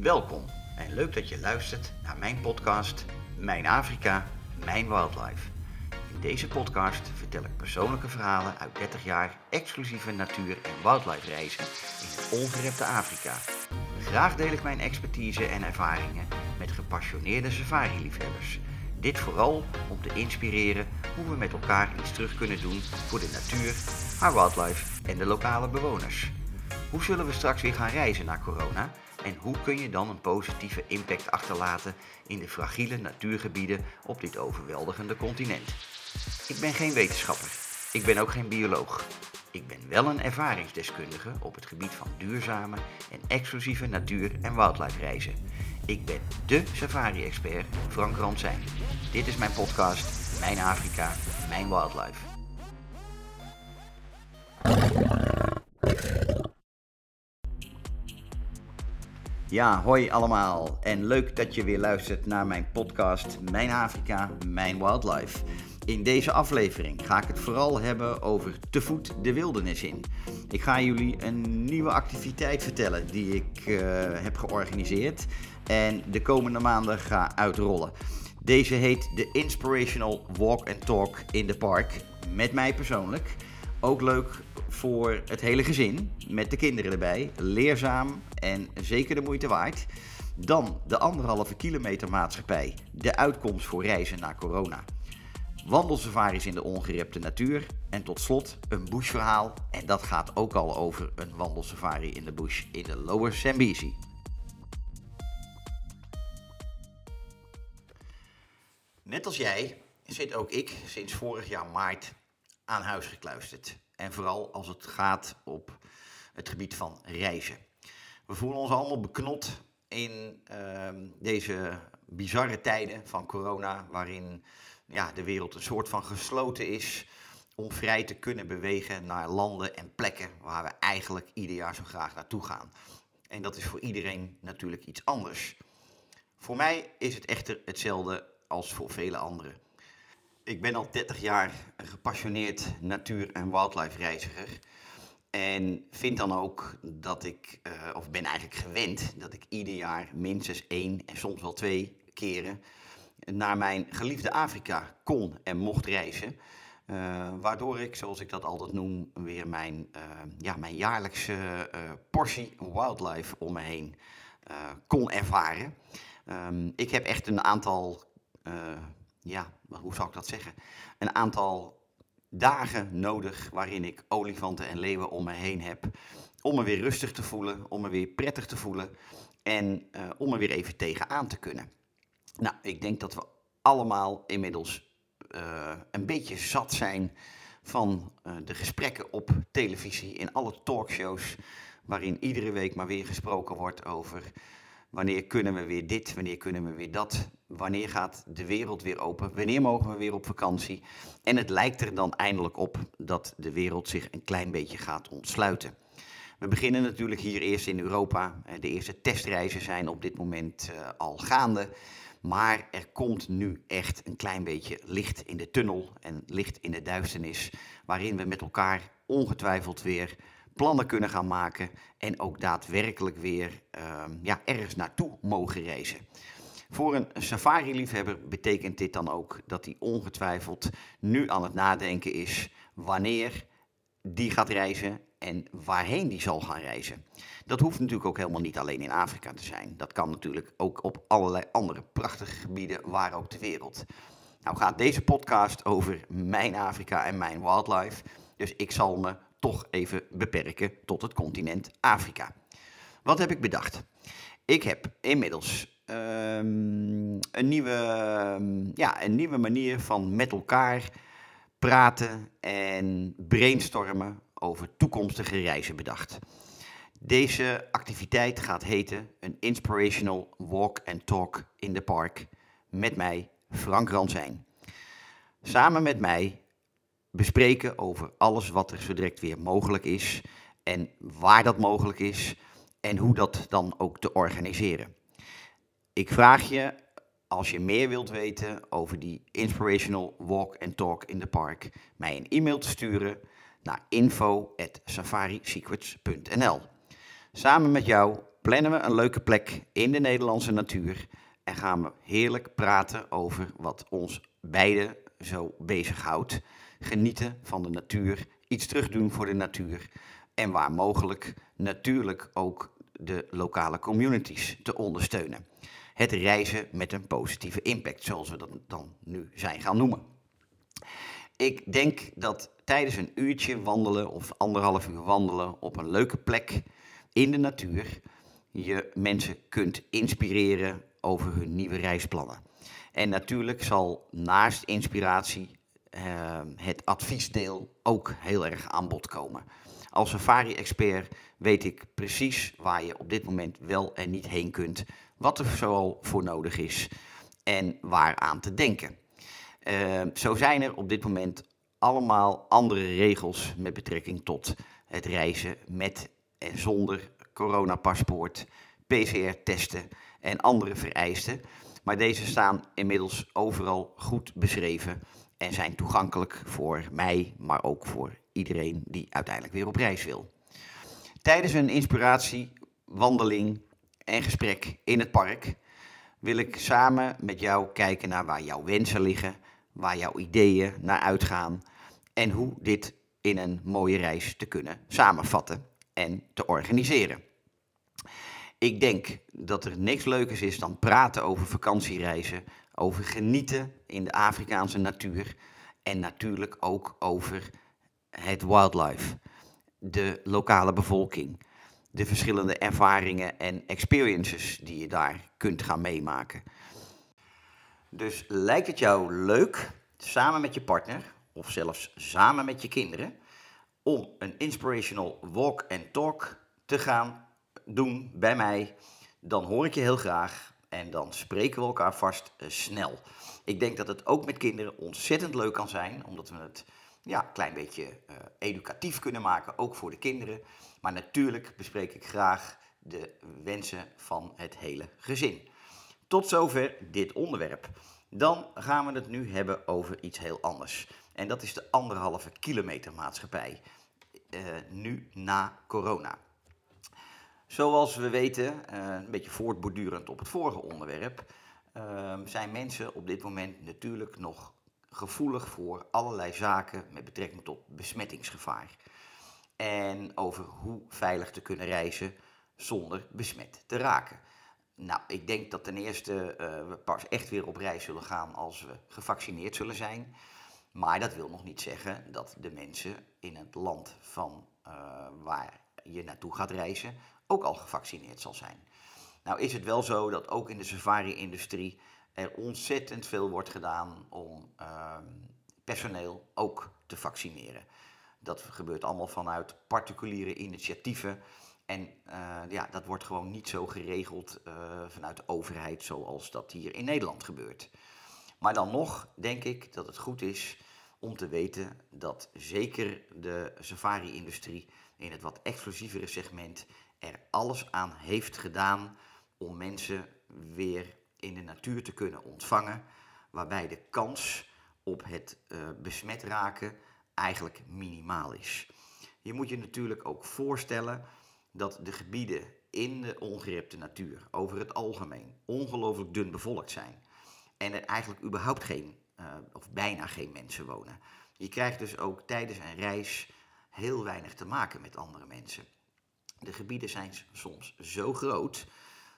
Welkom en leuk dat je luistert naar mijn podcast Mijn Afrika, Mijn Wildlife. In deze podcast vertel ik persoonlijke verhalen uit 30 jaar exclusieve natuur- en wildlife reizen in het ongerepte Afrika. Graag deel ik mijn expertise en ervaringen met gepassioneerde safari-liefhebbers. Dit vooral om te inspireren hoe we met elkaar iets terug kunnen doen voor de natuur, haar wildlife en de lokale bewoners. Hoe zullen we straks weer gaan reizen na corona? En hoe kun je dan een positieve impact achterlaten in de fragiele natuurgebieden op dit overweldigende continent? Ik ben geen wetenschapper. Ik ben ook geen bioloog. Ik ben wel een ervaringsdeskundige op het gebied van duurzame en exclusieve natuur- en wildlife reizen. Ik ben dé safari-expert Frank Ransijn. Dit is mijn podcast Mijn Afrika, Mijn Wildlife. Ja, hoi allemaal en leuk dat je weer luistert naar mijn podcast Mijn Afrika, Mijn Wildlife. In deze aflevering ga ik het vooral hebben over te voet de wildernis in. Ik ga jullie een nieuwe activiteit vertellen die ik uh, heb georganiseerd en de komende maanden ga uitrollen. Deze heet de Inspirational Walk and Talk in the Park. Met mij persoonlijk. Ook leuk voor het hele gezin, met de kinderen erbij. Leerzaam en zeker de moeite waard. Dan de anderhalve kilometer maatschappij. De uitkomst voor reizen na corona. Wandelsafaris in de ongerepte natuur. En tot slot een bushverhaal. En dat gaat ook al over een wandelsafari in de bush in de Lower Zambezi. Net als jij zit ook ik sinds vorig jaar maart aan huis gekluisterd. En vooral als het gaat op het gebied van reizen. We voelen ons allemaal beknot in uh, deze bizarre tijden van corona, waarin ja, de wereld een soort van gesloten is om vrij te kunnen bewegen naar landen en plekken waar we eigenlijk ieder jaar zo graag naartoe gaan. En dat is voor iedereen natuurlijk iets anders. Voor mij is het echter hetzelfde als voor vele anderen. Ik ben al 30 jaar een gepassioneerd natuur- en wildlife reiziger. En vind dan ook dat ik, uh, of ben eigenlijk gewend, dat ik ieder jaar minstens één en soms wel twee keren naar mijn geliefde Afrika kon en mocht reizen. Uh, waardoor ik, zoals ik dat altijd noem, weer mijn, uh, ja, mijn jaarlijkse portie wildlife om me heen kon ervaren. Um, ik heb echt een aantal ja, hoe zou ik dat zeggen? Een aantal dagen nodig waarin ik olifanten en leeuwen om me heen heb. Om me weer rustig te voelen, om me weer prettig te voelen en uh, om me weer even tegenaan te kunnen. Nou, ik denk dat we allemaal inmiddels uh, een beetje zat zijn van uh, de gesprekken op televisie in alle talkshows. Waarin iedere week maar weer gesproken wordt over Wanneer kunnen we weer dit? Wanneer kunnen we weer dat? Wanneer gaat de wereld weer open? Wanneer mogen we weer op vakantie? En het lijkt er dan eindelijk op dat de wereld zich een klein beetje gaat ontsluiten. We beginnen natuurlijk hier eerst in Europa. De eerste testreizen zijn op dit moment uh, al gaande. Maar er komt nu echt een klein beetje licht in de tunnel en licht in de duisternis. Waarin we met elkaar ongetwijfeld weer plannen kunnen gaan maken en ook daadwerkelijk weer uh, ja, ergens naartoe mogen reizen. Voor een safari-liefhebber betekent dit dan ook dat hij ongetwijfeld nu aan het nadenken is wanneer die gaat reizen en waarheen die zal gaan reizen. Dat hoeft natuurlijk ook helemaal niet alleen in Afrika te zijn. Dat kan natuurlijk ook op allerlei andere prachtige gebieden waar ook ter wereld. Nou gaat deze podcast over mijn Afrika en mijn wildlife. Dus ik zal me toch even beperken tot het continent Afrika. Wat heb ik bedacht? Ik heb inmiddels um, een, nieuwe, um, ja, een nieuwe manier van met elkaar praten en brainstormen over toekomstige reizen bedacht. Deze activiteit gaat heten een Inspirational Walk and Talk in the Park met mij, Frank Ransijn. Samen met mij bespreken over alles wat er zo direct weer mogelijk is en waar dat mogelijk is en hoe dat dan ook te organiseren. Ik vraag je, als je meer wilt weten over die Inspirational Walk and Talk in the Park, mij een e-mail te sturen naar info@safarisecrets.nl. Samen met jou plannen we een leuke plek in de Nederlandse natuur en gaan we heerlijk praten over wat ons beiden zo bezighoudt. Genieten van de natuur, iets terugdoen voor de natuur en waar mogelijk natuurlijk ook de lokale communities te ondersteunen. Het reizen met een positieve impact, zoals we dat dan nu zijn gaan noemen. Ik denk dat tijdens een uurtje wandelen of anderhalf uur wandelen op een leuke plek in de natuur je mensen kunt inspireren over hun nieuwe reisplannen. En natuurlijk zal naast inspiratie uh, het adviesdeel ook heel erg aan bod komen. Als safari-expert weet ik precies waar je op dit moment wel en niet heen kunt, wat er zoal voor nodig is en waar aan te denken. Uh, zo zijn er op dit moment allemaal andere regels met betrekking tot het reizen met en zonder coronapaspoort, PCR-testen en andere vereisten. Maar deze staan inmiddels overal goed beschreven en zijn toegankelijk voor mij, maar ook voor iedereen die uiteindelijk weer op reis wil. Tijdens een inspiratie, wandeling en gesprek in het park wil ik samen met jou kijken naar waar jouw wensen liggen, waar jouw ideeën naar uitgaan en hoe dit in een mooie reis te kunnen samenvatten en te organiseren. Ik denk dat er niks leukers is dan praten over vakantiereizen, over genieten in de Afrikaanse natuur en natuurlijk ook over het wildlife, de lokale bevolking, de verschillende ervaringen en experiences die je daar kunt gaan meemaken. Dus lijkt het jou leuk, samen met je partner of zelfs samen met je kinderen, om een inspirational walk and talk te gaan doen bij mij, dan hoor ik je heel graag en dan spreken we elkaar vast eh, snel. Ik denk dat het ook met kinderen ontzettend leuk kan zijn, omdat we het ja, een klein beetje uh, educatief kunnen maken, ook voor de kinderen. Maar natuurlijk bespreek ik graag de wensen van het hele gezin. Tot zover dit onderwerp. Dan gaan we het nu hebben over iets heel anders. En dat is de anderhalve kilometer maatschappij. Uh, nu na corona. Zoals we weten, uh, een beetje voortbordurend op het vorige onderwerp, uh, zijn mensen op dit moment natuurlijk nog gevoelig voor allerlei zaken met betrekking tot besmettingsgevaar. En over hoe veilig te kunnen reizen zonder besmet te raken. Nou, ik denk dat ten eerste uh, we pas echt weer op reis zullen gaan als we gevaccineerd zullen zijn. Maar dat wil nog niet zeggen dat de mensen in het land van uh, waar je naartoe gaat reizen ook al gevaccineerd zal zijn. Nou is het wel zo dat ook in de safari-industrie er ontzettend veel wordt gedaan om uh, personeel ook te vaccineren. Dat gebeurt allemaal vanuit particuliere initiatieven. En uh, ja, dat wordt gewoon niet zo geregeld uh, vanuit de overheid zoals dat hier in Nederland gebeurt. Maar dan nog denk ik dat het goed is om te weten dat zeker de safari-industrie in het wat exclusievere segment er alles aan heeft gedaan om mensen weer in de natuur te kunnen ontvangen, waarbij de kans op het uh, besmet raken eigenlijk minimaal is. Je moet je natuurlijk ook voorstellen dat de gebieden in de ongerepte natuur over het algemeen ongelooflijk dun bevolkt zijn en er eigenlijk überhaupt geen uh, of bijna geen mensen wonen. Je krijgt dus ook tijdens een reis heel weinig te maken met andere mensen. De gebieden zijn soms zo groot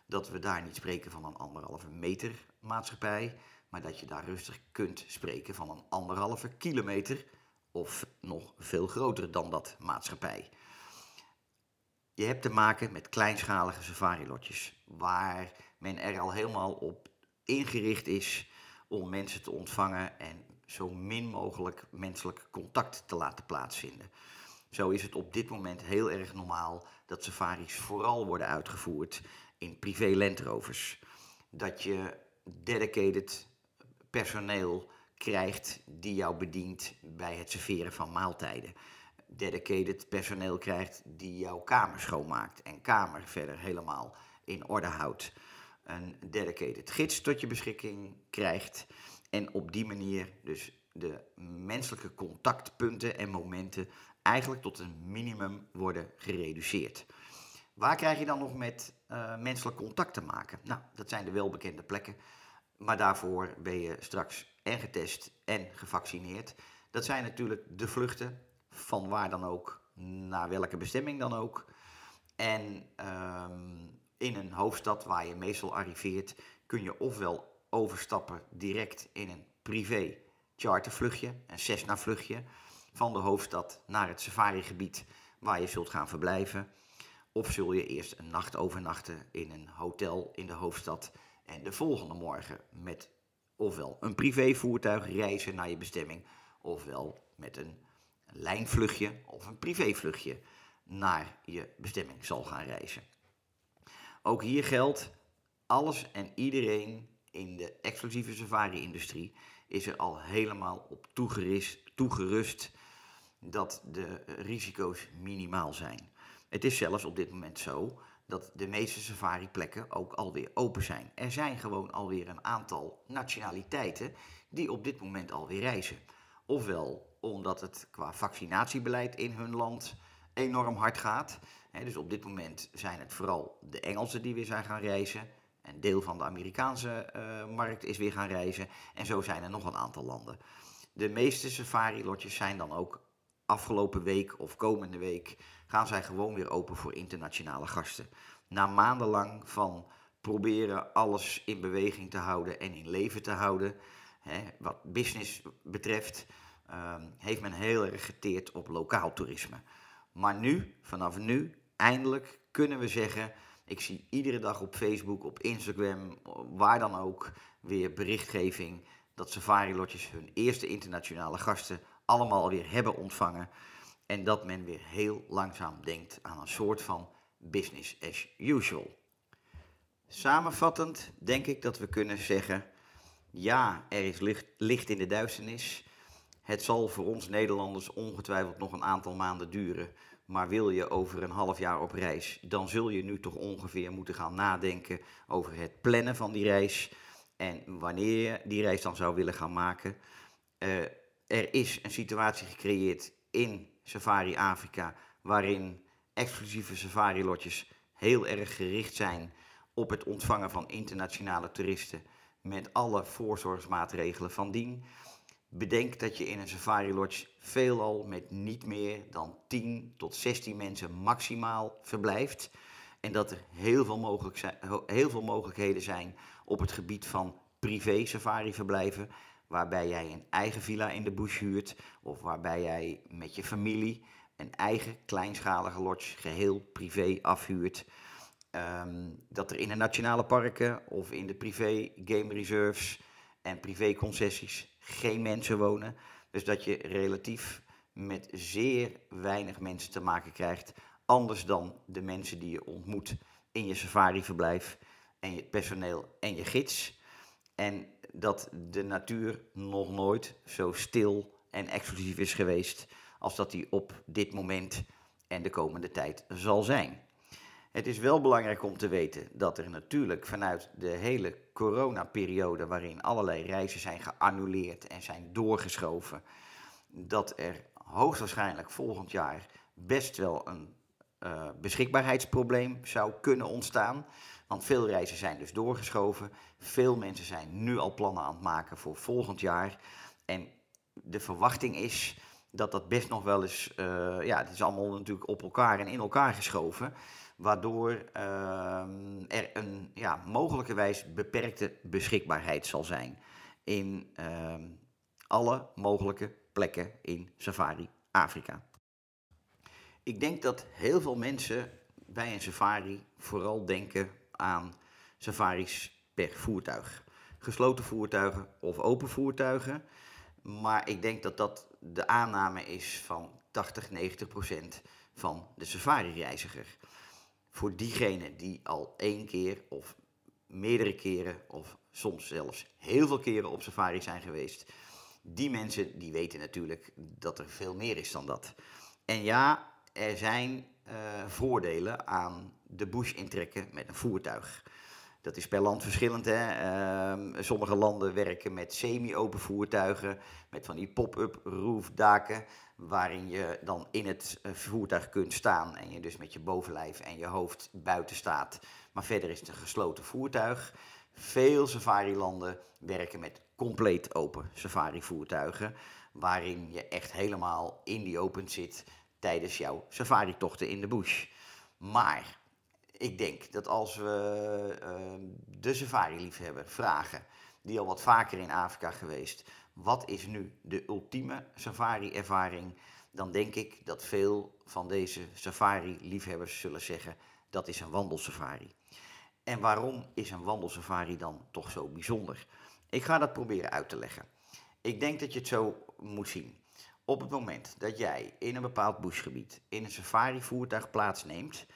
dat we daar niet spreken van een anderhalve meter maatschappij, maar dat je daar rustig kunt spreken van een anderhalve kilometer of nog veel groter dan dat maatschappij. Je hebt te maken met kleinschalige safari-lotjes, waar men er al helemaal op ingericht is om mensen te ontvangen en zo min mogelijk menselijk contact te laten plaatsvinden. Zo is het op dit moment heel erg normaal dat safaris vooral worden uitgevoerd in privé landrovers. Dat je dedicated personeel krijgt die jou bedient bij het serveren van maaltijden. Dedicated personeel krijgt die jouw kamer schoonmaakt en kamer verder helemaal in orde houdt. Een dedicated gids tot je beschikking krijgt en op die manier dus de menselijke contactpunten en momenten eigenlijk tot een minimum worden gereduceerd. Waar krijg je dan nog met uh, menselijk contact te maken? Nou, dat zijn de welbekende plekken. Maar daarvoor ben je straks en getest en gevaccineerd. Dat zijn natuurlijk de vluchten, van waar dan ook, naar welke bestemming dan ook. En um, in een hoofdstad waar je meestal arriveert, kun je ofwel overstappen direct in een privé chartervluchtje, een Cessna vluchtje, van de hoofdstad naar het safarigebied waar je zult gaan verblijven. Of zul je eerst een nacht overnachten in een hotel in de hoofdstad en de volgende morgen met ofwel een privévoertuig reizen naar je bestemming, ofwel met een lijnvluchtje of een privévluchtje naar je bestemming zal gaan reizen. Ook hier geldt, alles en iedereen in de exclusieve safari-industrie is er al helemaal op toegerust dat de risico's minimaal zijn. Het is zelfs op dit moment zo dat de meeste safari-plekken ook alweer open zijn. Er zijn gewoon alweer een aantal nationaliteiten die op dit moment alweer reizen. Ofwel omdat het qua vaccinatiebeleid in hun land enorm hard gaat. dus op dit moment zijn het vooral de Engelsen die weer zijn gaan reizen. Een deel van de Amerikaanse uh, markt is weer gaan reizen. En zo zijn er nog een aantal landen. De meeste safari-lotjes zijn dan ook afgelopen week of komende week gaan zij gewoon weer open voor internationale gasten. Na maandenlang van proberen alles in beweging te houden en in leven te houden, hè, wat business betreft, um, heeft men heel erg geteerd op lokaal toerisme. Maar nu, vanaf nu, eindelijk kunnen we zeggen. Ik zie iedere dag op Facebook, op Instagram, waar dan ook, weer berichtgeving dat safari-lotjes hun eerste internationale gasten allemaal alweer hebben ontvangen. En dat men weer heel langzaam denkt aan een soort van business as usual. Samenvattend denk ik dat we kunnen zeggen: ja, er is licht, licht in de duisternis. Het zal voor ons Nederlanders ongetwijfeld nog een aantal maanden duren. Maar wil je over een half jaar op reis, dan zul je nu toch ongeveer moeten gaan nadenken over het plannen van die reis. En wanneer je die reis dan zou willen gaan maken. Uh, er is een situatie gecreëerd in Safari Afrika waarin exclusieve safari-lotjes heel erg gericht zijn op het ontvangen van internationale toeristen met alle voorzorgsmaatregelen van dien. Bedenk dat je in een safari lodge veelal met niet meer dan 10 tot 16 mensen maximaal verblijft. En dat er heel veel, mogelijk heel veel mogelijkheden zijn op het gebied van privé safari verblijven. Waarbij jij een eigen villa in de bush huurt. Of waarbij jij met je familie een eigen kleinschalige lodge geheel privé afhuurt. Ehm, dat er in de nationale parken of in de privé game reserves en privé concessies geen mensen wonen. Dus dat je relatief met zeer weinig mensen te maken krijgt. Anders dan de mensen die je ontmoet in je safari-verblijf en je personeel en je gids. En dat de natuur nog nooit zo stil en exclusief is geweest als dat die op dit moment en de komende tijd zal zijn. Het is wel belangrijk om te weten dat er natuurlijk vanuit de hele coronaperiode, waarin allerlei reizen zijn geannuleerd en zijn doorgeschoven, dat er hoogstwaarschijnlijk volgend jaar best wel een uh, beschikbaarheidsprobleem zou kunnen ontstaan. Veel reizen zijn dus doorgeschoven. Veel mensen zijn nu al plannen aan het maken voor volgend jaar. En de verwachting is dat dat best nog wel eens, uh, ja, het is allemaal natuurlijk op elkaar en in elkaar geschoven. Waardoor uh, er een ja, mogelijkerwijs beperkte beschikbaarheid zal zijn in uh, alle mogelijke plekken in Safari Afrika. Ik denk dat heel veel mensen bij een safari vooral denken aan safaris per voertuig. Gesloten voertuigen of open voertuigen. Maar ik denk dat dat de aanname is van 80, 90 procent van de safari-reiziger. Voor diegenen die al één keer of meerdere keren of soms zelfs heel veel keren op safari zijn geweest, die mensen die weten natuurlijk dat er veel meer is dan dat. En ja, er zijn uh, voordelen aan de bush intrekken met een voertuig. Dat is per land verschillend. Hè? Ehm, sommige landen werken met semi-open voertuigen, met van die pop-up roofdaken, waarin je dan in het eh, voertuig kunt staan en je dus met je bovenlijf en je hoofd buiten staat. Maar verder is het een gesloten voertuig. Veel safari-landen werken met compleet open safari-voertuigen, waarin je echt helemaal in die open zit tijdens jouw safari-tochten in de bush. Maar ik denk dat als we uh, de safari-liefhebber vragen, die al wat vaker in Afrika geweest, wat is nu de ultieme safari-ervaring, dan denk ik dat veel van deze safari-liefhebbers zullen zeggen dat is een wandelsafari. En waarom is een wandelsafari dan toch zo bijzonder? Ik ga dat proberen uit te leggen. Ik denk dat je het zo moet zien. Op het moment dat jij in een bepaald bushgebied in een safari-voertuig plaatsneemt,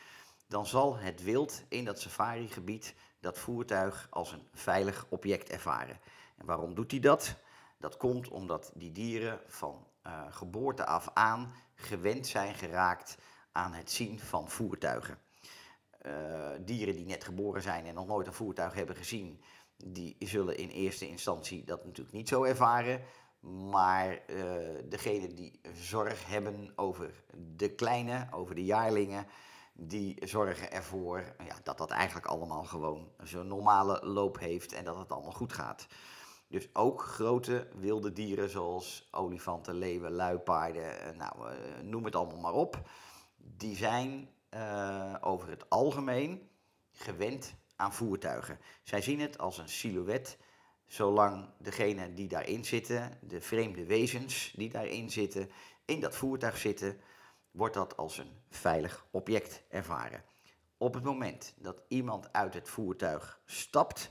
dan zal het wild in dat safarigebied dat voertuig als een veilig object ervaren. En waarom doet hij dat? Dat komt omdat die dieren van uh, geboorte af aan gewend zijn geraakt aan het zien van voertuigen. Uh, dieren die net geboren zijn en nog nooit een voertuig hebben gezien, die zullen in eerste instantie dat natuurlijk niet zo ervaren. Maar uh, degenen die zorg hebben over de kleine, over de jaarlingen, die zorgen ervoor ja, dat dat eigenlijk allemaal gewoon zo'n normale loop heeft en dat het allemaal goed gaat. Dus ook grote wilde dieren zoals olifanten, leeuwen, luipaarden, eh, nou, eh, noem het allemaal maar op. Die zijn over het algemeen gewend aan voertuigen. Zij zien het als een silhouet, zolang degene die daarin zitten, de vreemde wezens die daarin zitten, in dat voertuig zitten, wordt dat als een veilig object ervaren. Op het moment dat iemand uit het voertuig stapt,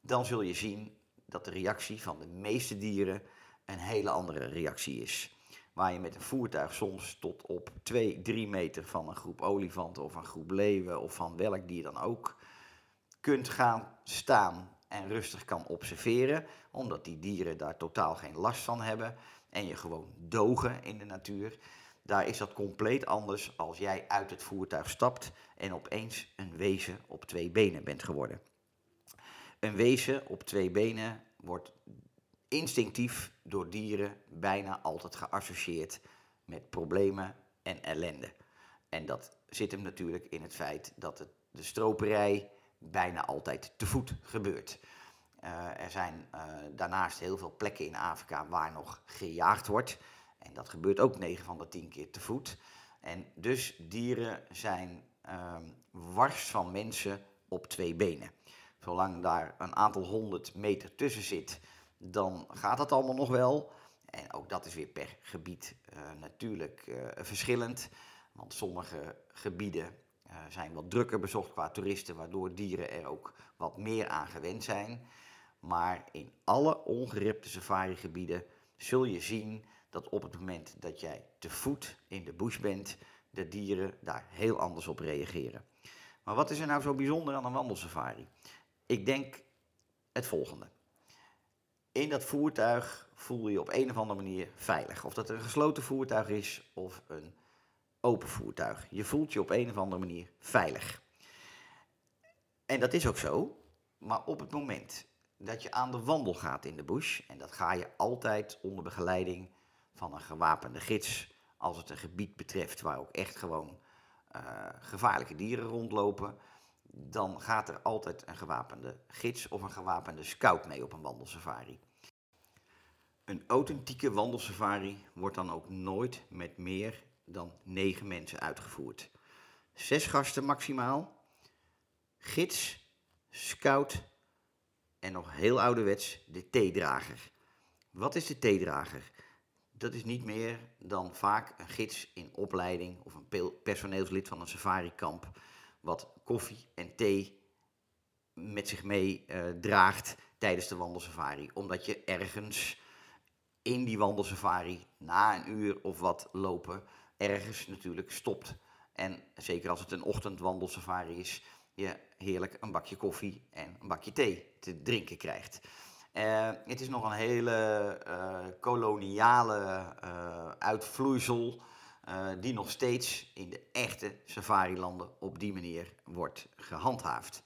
dan zul je zien dat de reactie van de meeste dieren een hele andere reactie is. Waar je met een voertuig soms tot op 2, 3 meter van een groep olifanten of een groep leeuwen of van welk dier dan ook kunt gaan staan en rustig kan observeren, omdat die dieren daar totaal geen last van hebben en je gewoon dogen in de natuur. Daar is dat compleet anders als jij uit het voertuig stapt en opeens een wezen op twee benen bent geworden. Een wezen op twee benen wordt instinctief door dieren bijna altijd geassocieerd met problemen en ellende. En dat zit hem natuurlijk in het feit dat het, de stroperij bijna altijd te voet gebeurt. Uh, er zijn uh, daarnaast heel veel plekken in Afrika waar nog gejaagd wordt. En dat gebeurt ook 9 van de 10 keer te voet. En dus dieren zijn um, wars van mensen op twee benen. Zolang daar een aantal honderd meter tussen zit, dan gaat dat allemaal nog wel. En ook dat is weer per gebied uh, natuurlijk uh, verschillend. Want sommige gebieden uh, zijn wat drukker bezocht qua toeristen, waardoor dieren er ook wat meer aan gewend zijn. Maar in alle ongerepte safarigebieden zul je zien dat op het moment dat jij te voet in de bush bent, de dieren daar heel anders op reageren. Maar wat is er nou zo bijzonder aan een wandelsafari? Ik denk het volgende. In dat voertuig voel je op een of andere manier veilig. Of dat een gesloten voertuig is of een open voertuig. Je voelt je op een of andere manier veilig. En dat is ook zo. Maar op het moment dat je aan de wandel gaat in de bush, en dat ga je altijd onder begeleiding van een gewapende gids als het een gebied betreft waar ook echt gewoon uh, gevaarlijke dieren rondlopen, dan gaat er altijd een gewapende gids of een gewapende scout mee op een wandelsafari. Een authentieke wandelsafari wordt dan ook nooit met meer dan negen mensen uitgevoerd. Zes gasten maximaal, gids, scout en nog heel ouderwets de theedrager. Wat is de theedrager? dat is niet meer dan vaak een gids in opleiding of een personeelslid van een safarikamp, wat koffie en thee met zich mee uh, draagt tijdens de wandelsafari. Omdat je ergens in die wandelsafari, na een uur of wat lopen, ergens natuurlijk stopt. En zeker als het een ochtendwandelsafari is, je heerlijk een bakje koffie en een bakje thee te drinken krijgt. Uh, het is nog een hele uh, koloniale uh, uitvloeisel die nog steeds in de echte safari-landen op die manier wordt gehandhaafd.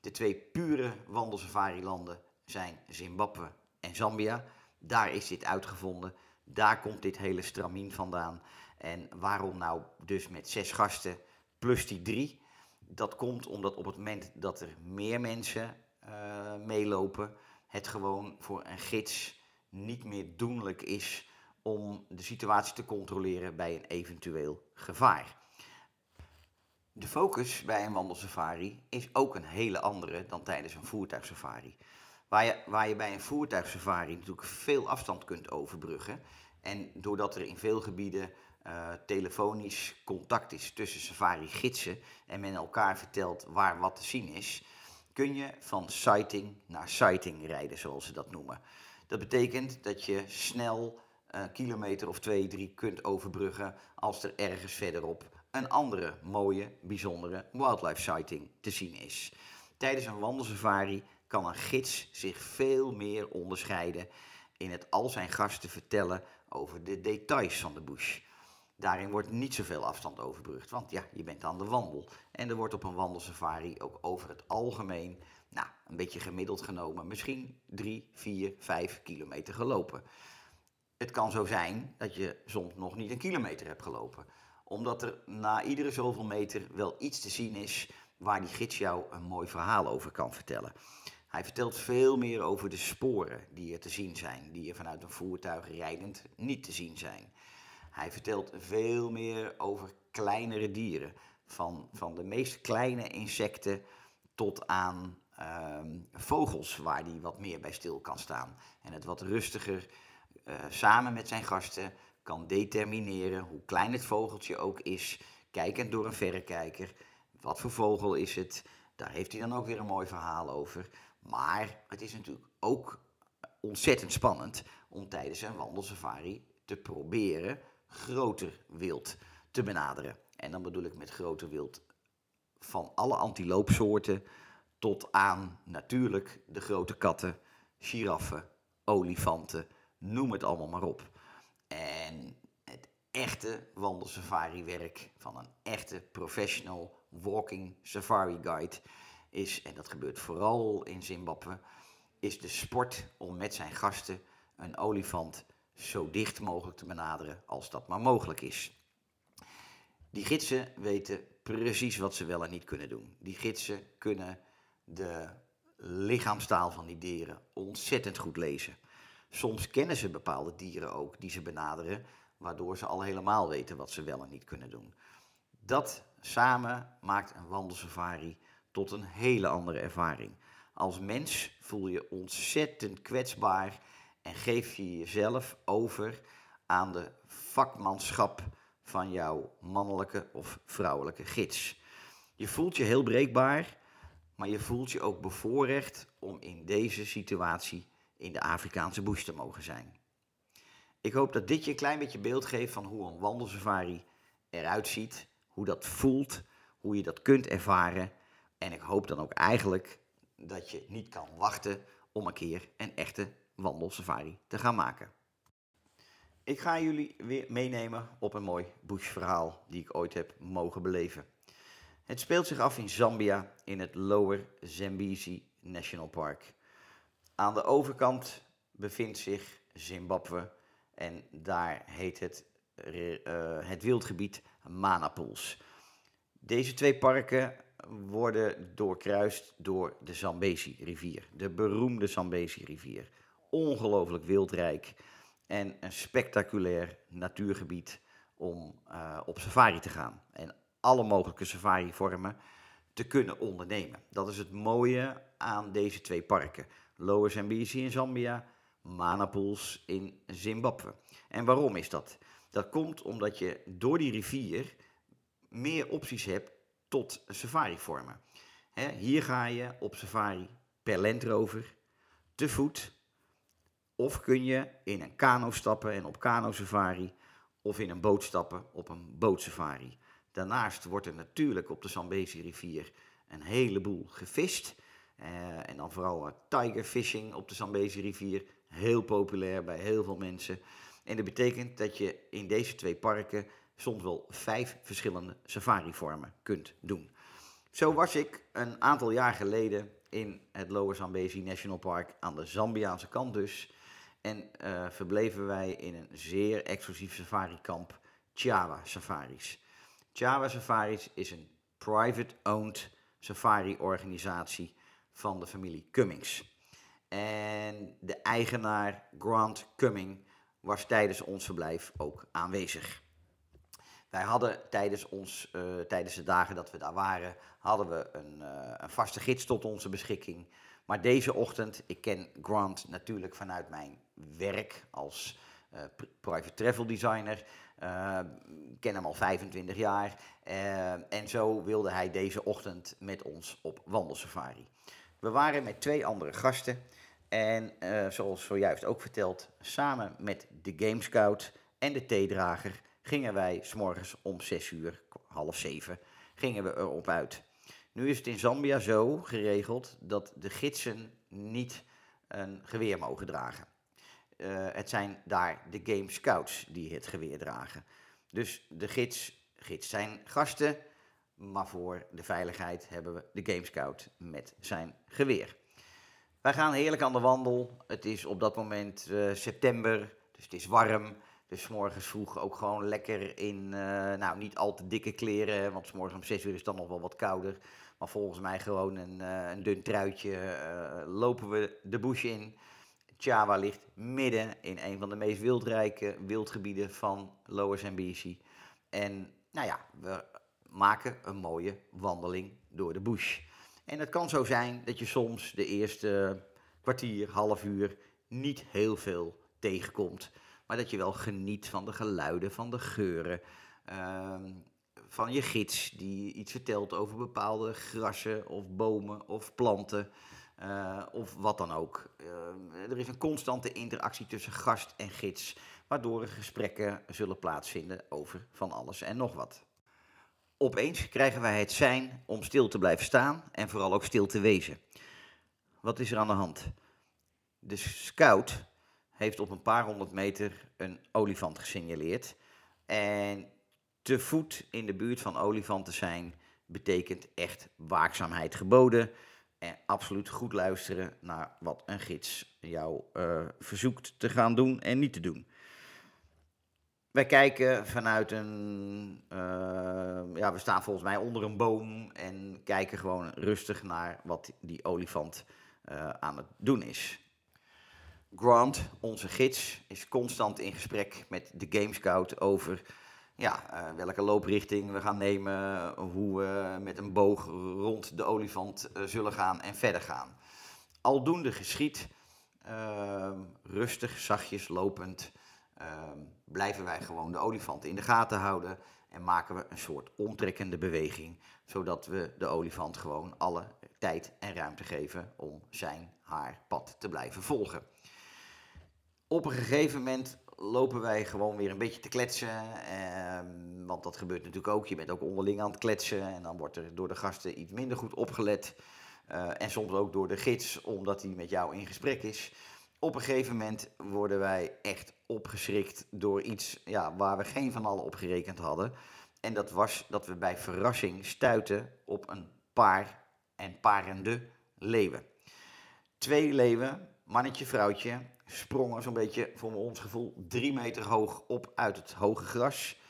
De twee pure wandelsafari-landen zijn Zimbabwe en Zambia. Daar is dit uitgevonden. Daar komt dit hele stramien vandaan. En waarom nou dus met zes gasten plus die drie? Dat komt omdat op het moment dat er meer mensen uh, meelopen, het gewoon voor een gids niet meer doenlijk is om de situatie te controleren bij een eventueel gevaar. De focus bij een wandelsafari is ook een hele andere dan tijdens een voertuigsafari. Waar je, waar je bij een voertuigsafari natuurlijk veel afstand kunt overbruggen. En doordat er in veel gebieden uh, telefonisch contact is tussen safari-gidsen en men elkaar vertelt waar wat te zien is, kun je van sighting naar sighting rijden, zoals ze dat noemen. Dat betekent dat je snel een kilometer of twee, drie kunt overbruggen als er ergens verderop een andere mooie, bijzondere wildlife sighting te zien is. Tijdens een wandelsafari kan een gids zich veel meer onderscheiden in het al zijn gasten vertellen over de details van de bush. Daarin wordt niet zoveel afstand overbrugd, want ja, je bent aan de wandel. En er wordt op een wandelsafari ook over het algemeen, nou, een beetje gemiddeld genomen, misschien 3, 4, 5 kilometer gelopen. Het kan zo zijn dat je soms nog niet een kilometer hebt gelopen, omdat er na iedere zoveel meter wel iets te zien is waar die gids jou een mooi verhaal over kan vertellen. Hij vertelt veel meer over de sporen die er te zien zijn, die er vanuit een voertuig rijdend niet te zien zijn. Hij vertelt veel meer over kleinere dieren, van, van de meest kleine insecten tot aan ehm, vogels, waar hij wat meer bij stil kan staan. En het wat rustiger uh, samen met zijn gasten kan determineren hoe klein het vogeltje ook is, kijkend door een verrekijker. Wat voor vogel is het? Daar heeft hij dan ook weer een mooi verhaal over. Maar het is natuurlijk ook ontzettend spannend om tijdens een wandelsafari te proberen groter wild te benaderen. En dan bedoel ik met groter wild van alle antiloopsoorten tot aan natuurlijk de grote katten, giraffen, olifanten, noem het allemaal maar op. En het echte wandelsafari werk van een echte professional walking safari guide is, en dat gebeurt vooral in Zimbabwe, is de sport om met zijn gasten een olifant zo dicht mogelijk te benaderen als dat maar mogelijk is. Die gidsen weten precies wat ze wel en niet kunnen doen. Die gidsen kunnen de lichaamstaal van die dieren ontzettend goed lezen. Soms kennen ze bepaalde dieren ook die ze benaderen, waardoor ze al helemaal weten wat ze wel en niet kunnen doen. Dat samen maakt een wandelsafari tot een hele andere ervaring. Als mens voel je ontzettend kwetsbaar en geef je jezelf over aan de vakmanschap van jouw mannelijke of vrouwelijke gids. Je voelt je heel breekbaar, maar je voelt je ook bevoorrecht om in deze situatie in de Afrikaanse bush te mogen zijn. Ik hoop dat dit je een klein beetje beeld geeft van hoe een wandelsafari eruit ziet, hoe dat voelt, hoe je dat kunt ervaren. En ik hoop dan ook eigenlijk dat je niet kan wachten om een keer een echte wandelsafari te gaan maken. Ik ga jullie weer meenemen op een mooi bushverhaal die ik ooit heb mogen beleven. Het speelt zich af in Zambia in het Lower Zambezi National Park. Aan de overkant bevindt zich Zimbabwe en daar heet het, uh, het wildgebied Manapools. Deze twee parken worden doorkruist door de Zambezi-rivier, de beroemde Zambezi-rivier. Ongelooflijk wildrijk en een spectaculair natuurgebied om uh, op safari te gaan. En alle mogelijke safari-vormen te kunnen ondernemen. Dat is het mooie aan deze twee parken. Lower Zambezi in Zambia, Manapools in Zimbabwe. En waarom is dat? Dat komt omdat je door die rivier meer opties hebt tot safari-vormen. hier ga je op safari per Land Rover, te voet, of kun je in een kano stappen en op kano-safari, of in een boot stappen op een bootsafari. Daarnaast wordt er natuurlijk op de Zambezi rivier een heleboel gevist. Uh, en dan vooral uh, tiger fishing op de Zambezi rivier. Heel populair bij heel veel mensen. En dat betekent dat je in deze twee parken soms wel vijf verschillende safari-vormen kunt doen. Zo was ik een aantal jaar geleden in het Lower Zambezi National Park aan de Zambiaanse kant dus. En uh, verbleven wij in een zeer exclusief safari-kamp, Chawa Safaris. Chawa Safaris is een private-owned safari-organisatie van de familie Cummings. En de eigenaar Grant Cumming was tijdens ons verblijf ook aanwezig. Wij hadden tijdens, ons, uh, tijdens de dagen dat we daar waren, hadden we een, uh, een, vaste gids tot onze beschikking. Maar deze ochtend, ik ken Grant natuurlijk vanuit mijn werk als uh, private travel designer. Ik ken hem al 25 jaar. en zo wilde hij deze ochtend met ons op wandelsafari. We waren met twee andere gasten. En zoals zojuist ook verteld, samen met de Game Scout en de theedrager gingen wij s'morgens om 6 uur, half 7, gingen we erop uit. Nu is het in Zambia zo geregeld dat de gidsen niet een geweer mogen dragen. Uh, het zijn daar de Game Scouts die het geweer dragen. Dus de gids, gids zijn gasten, maar voor de veiligheid hebben we de Game Scout met zijn geweer. Wij gaan heerlijk aan de wandel. Het is op dat moment uh, september, dus het is warm. Dus morgens vroeg ook gewoon lekker in, uh, nou niet al te dikke kleren, want s morgens om 6 uur is het dan nog wel wat kouder. Maar volgens mij gewoon een, uh, een dun truitje uh, lopen we de bush in. Chawa ligt midden in een van de meest wildrijke wildgebieden van Lower Zambezi. En nou ja, we maken een mooie wandeling door de bush. En het kan zo zijn dat je soms de eerste kwartier, half uur niet heel veel tegenkomt. Maar dat je wel geniet van de geluiden, van de geuren. Uh, van je gids die iets vertelt over bepaalde grassen of bomen of planten. Uh, of wat dan ook. Uh, er is een constante interactie tussen gast en gids, waardoor er gesprekken zullen plaatsvinden over van alles en nog wat. Opeens krijgen wij het zijn om stil te blijven staan en vooral ook stil te wezen. Wat is er aan de hand? De scout heeft op een paar honderd meter een olifant gesignaleerd. En te voet in de buurt van olifanten zijn betekent echt waakzaamheid geboden. En absoluut goed luisteren naar wat een gids jou uh, verzoekt te gaan doen en niet te doen. Wij kijken vanuit een. Uh, ja, we staan volgens mij onder een boom en kijken gewoon rustig naar wat die olifant uh, aan het doen is. Grant, onze gids, is constant in gesprek met de Game Scout over ja, uh, welke looprichting we gaan nemen, hoe we met een boog rond de olifant uh, zullen gaan en verder gaan. Aldoende geschiet, uh, rustig, zachtjes lopend, ehm, blijven wij gewoon de olifant in de gaten houden en maken we een soort omtrekkende beweging, zodat we de olifant gewoon alle tijd en ruimte geven om zijn haar pad te blijven volgen op een gegeven moment lopen wij gewoon weer een beetje te kletsen. Eh, want dat gebeurt natuurlijk ook. Je bent ook onderling aan het kletsen. En dan wordt er door de gasten iets minder goed opgelet. Uh, en soms ook door de gids, omdat hij met jou in gesprek is. Op een gegeven moment worden wij echt opgeschrikt door iets ja, waar we geen van allen op gerekend hadden. En dat was dat we bij verrassing stuiten op een paar en parende leeuwen. Twee leeuwen, mannetje, vrouwtje, sprongen zo'n beetje, voor ons gevoel, drie meter hoog op uit het hoge gras.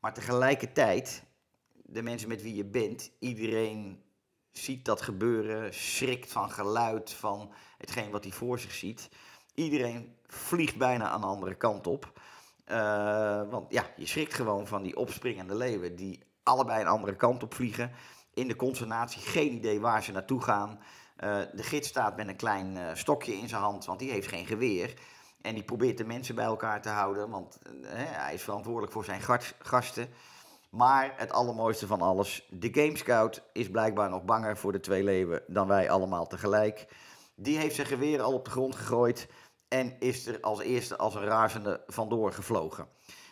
Maar tegelijkertijd, de mensen met wie je bent, iedereen ziet dat gebeuren, schrikt van geluid, van hetgeen wat hij voor zich ziet. Iedereen vliegt bijna aan de andere kant op. Uh, want ja, je schrikt gewoon van die opspringende leeuwen die allebei een andere kant op vliegen. In de consternatie, geen idee waar ze naartoe gaan. Uh, de gids staat met een klein uh, stokje in zijn hand, want die heeft geen geweer. En die probeert de mensen bij elkaar te houden, want uh, hij is verantwoordelijk voor zijn gasten. Maar het allermooiste van alles, de Game Scout is blijkbaar nog banger voor de twee leeuwen dan wij allemaal tegelijk. Die heeft zijn geweer al op de grond gegooid en is er als eerste als een razende vandoor gevlogen.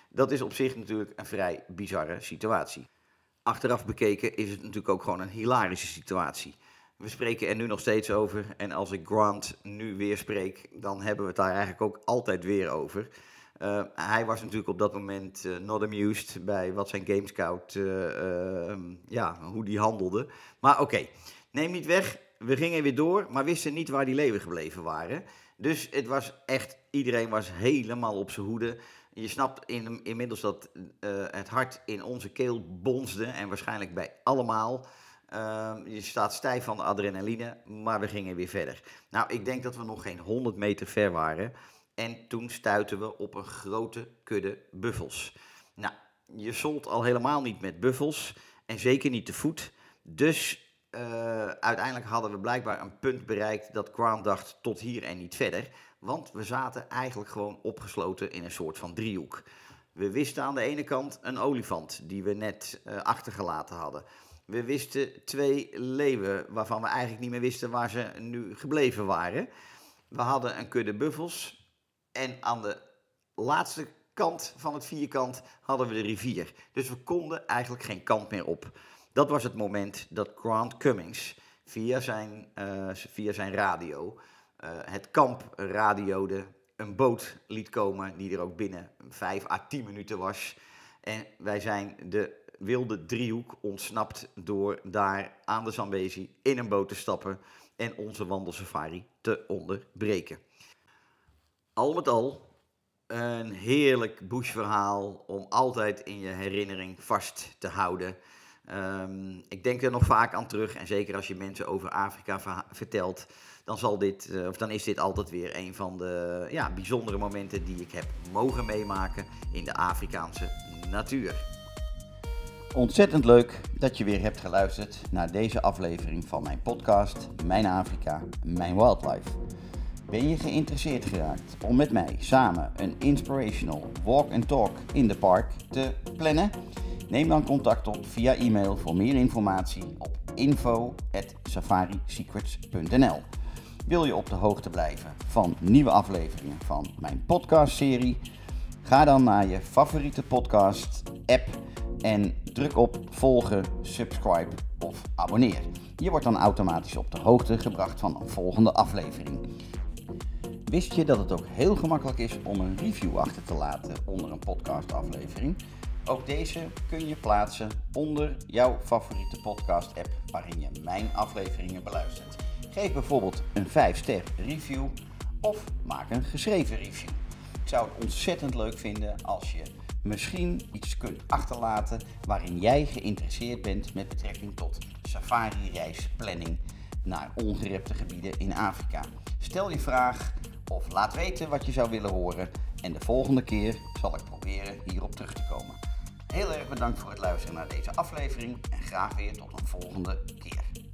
Dat is op zich natuurlijk een vrij bizarre situatie. Achteraf bekeken is het natuurlijk ook gewoon een hilarische situatie. We spreken er nu nog steeds over. En als ik Grant nu weer spreek, dan hebben we het daar eigenlijk ook altijd weer over. Uh, hij was natuurlijk op dat moment uh, not amused bij wat zijn Game Scout uh, ja, hoe die handelde. Maar oké, neem niet weg. We gingen weer door, maar wisten niet waar die leeuwen gebleven waren. Dus het was echt, iedereen was helemaal op zijn hoede. Je snapt in, inmiddels dat het hart in onze keel bonsde en waarschijnlijk bij allemaal. Uh, je staat stijf van de adrenaline, maar we gingen weer verder. Nou, ik denk dat we nog geen 100 meter ver waren. En toen stuiten we op een grote kudde buffels. Nou, je zolt al helemaal niet met buffels en zeker niet te voet. Dus uh, uiteindelijk hadden we blijkbaar een punt bereikt dat Grant dacht tot hier en niet verder. Want we zaten eigenlijk gewoon opgesloten in een soort van driehoek. We wisten aan de ene kant een olifant die we net uh, achtergelaten hadden. We wisten twee leeuwen waarvan we eigenlijk niet meer wisten waar ze nu gebleven waren. We hadden een kudde buffels en aan de laatste kant van het vierkant hadden we de rivier. Dus we konden eigenlijk geen kant meer op. Dat was het moment dat Grant Cummings via zijn, uh, via zijn radio uh, het kamp radiode, een boot liet komen die er ook binnen 5 à 10 minuten was. En wij zijn de wilde driehoek ontsnapt door daar aan de Zambezi in een boot te stappen en onze wandelsafari te onderbreken. Al met al een heerlijk bushverhaal om altijd in je herinnering vast te houden. Um, ik denk er nog vaak aan terug en zeker als je mensen over Afrika vertelt, dan, zal dit, uh, of dan is dit altijd weer een van de ja, bijzondere momenten die ik heb mogen meemaken in de Afrikaanse natuur. Ontzettend leuk dat je weer hebt geluisterd naar deze aflevering van mijn podcast Mijn Afrika, Mijn Wildlife. Ben je geïnteresseerd geraakt om met mij samen een inspirational walk and talk in de park te plannen? Neem dan contact op via e-mail voor meer informatie op info@safarisecrets.nl. Wil je op de hoogte blijven van nieuwe afleveringen van mijn podcastserie? Ga dan naar je favoriete podcast app en druk op volgen, subscribe of abonneer. Je wordt dan automatisch op de hoogte gebracht van een volgende aflevering. Wist je dat het ook heel gemakkelijk is om een review achter te laten onder een podcastaflevering? Ook deze kun je plaatsen onder jouw favoriete podcast-app waarin je mijn afleveringen beluistert. Geef bijvoorbeeld een 5-ster review of maak een geschreven review. Ik zou het ontzettend leuk vinden als je misschien iets kunt achterlaten waarin jij geïnteresseerd bent met betrekking tot safari-reisplanning naar ongerepte gebieden in Afrika. Stel je vraag of laat weten wat je zou willen horen en de volgende keer zal ik proberen hierop terug te komen. Heel erg bedankt voor het luisteren naar deze aflevering en graag weer tot een volgende keer.